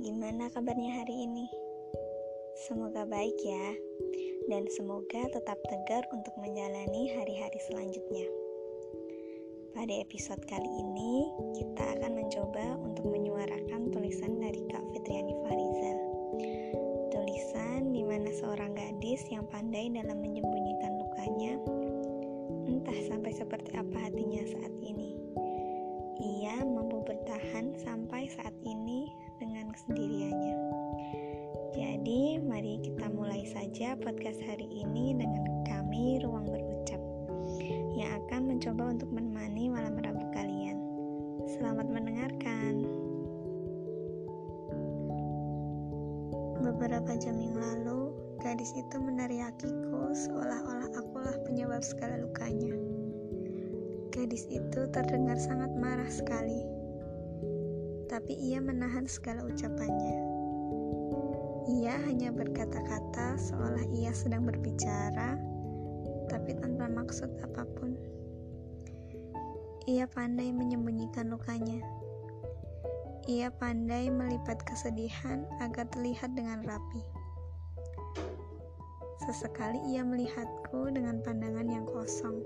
Bagaimana kabarnya hari ini? Semoga baik ya, dan semoga tetap tegar untuk menjalani hari-hari selanjutnya. Pada episode kali ini, kita akan mencoba untuk menyuarakan tulisan dari Kak Fitriani Farizal. Tulisan di mana seorang gadis yang pandai dalam menyembunyikan lukanya, entah sampai seperti apa hatinya saat ini. Ia mampu bertahan sampai saat ini dengan kesendiriannya. Jadi, mari kita mulai saja podcast hari ini dengan kami Ruang Berucap yang akan mencoba untuk menemani malam Rabu kalian. Selamat mendengarkan. Beberapa jam yang lalu, gadis itu meneriakiku seolah-olah akulah penyebab segala lukanya. Gadis itu terdengar sangat marah sekali tapi ia menahan segala ucapannya. Ia hanya berkata-kata seolah ia sedang berbicara, tapi tanpa maksud apa pun. Ia pandai menyembunyikan lukanya. Ia pandai melipat kesedihan agar terlihat dengan rapi. Sesekali ia melihatku dengan pandangan yang kosong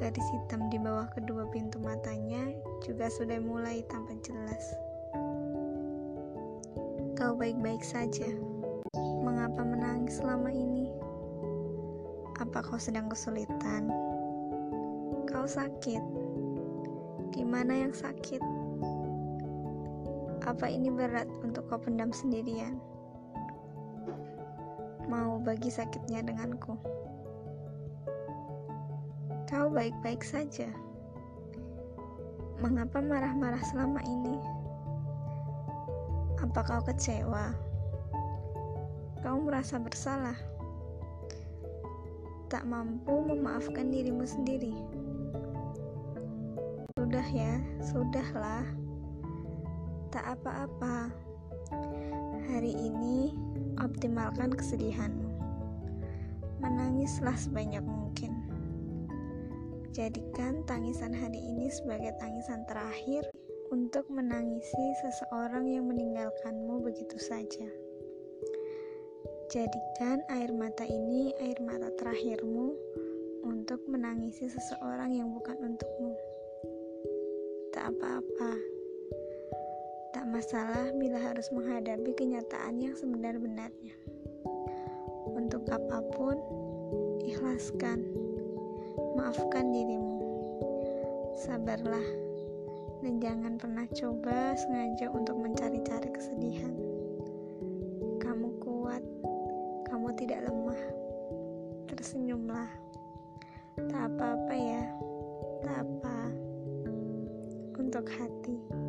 Garis hitam di bawah kedua pintu matanya juga sudah mulai tampak jelas. Kau baik-baik saja. Mengapa menangis selama ini? Apa kau sedang kesulitan? Kau sakit? Gimana yang sakit? Apa ini berat untuk kau pendam sendirian? Mau bagi sakitnya denganku? Kau baik-baik saja. Mengapa marah-marah selama ini? Apa kau kecewa? Kau merasa bersalah? Tak mampu memaafkan dirimu sendiri? Sudah ya, sudahlah. Tak apa-apa. Hari ini optimalkan kesedihanmu. Menangislah sebanyak mungkin. Jadikan tangisan hari ini sebagai tangisan terakhir untuk menangisi seseorang yang meninggalkanmu begitu saja. Jadikan air mata ini air mata terakhirmu untuk menangisi seseorang yang bukan untukmu. Tak apa-apa. Tak masalah bila harus menghadapi kenyataan yang sebenar-benarnya. Untuk apa pun, ikhlaskan Maafkan dirimu. Sabarlah dan jangan pernah coba sengaja untuk mencari-cari kesedihan. Kamu kuat, kamu tidak lemah. Tersenyumlah. Tak apa-apa ya, tak apa. Untuk hati.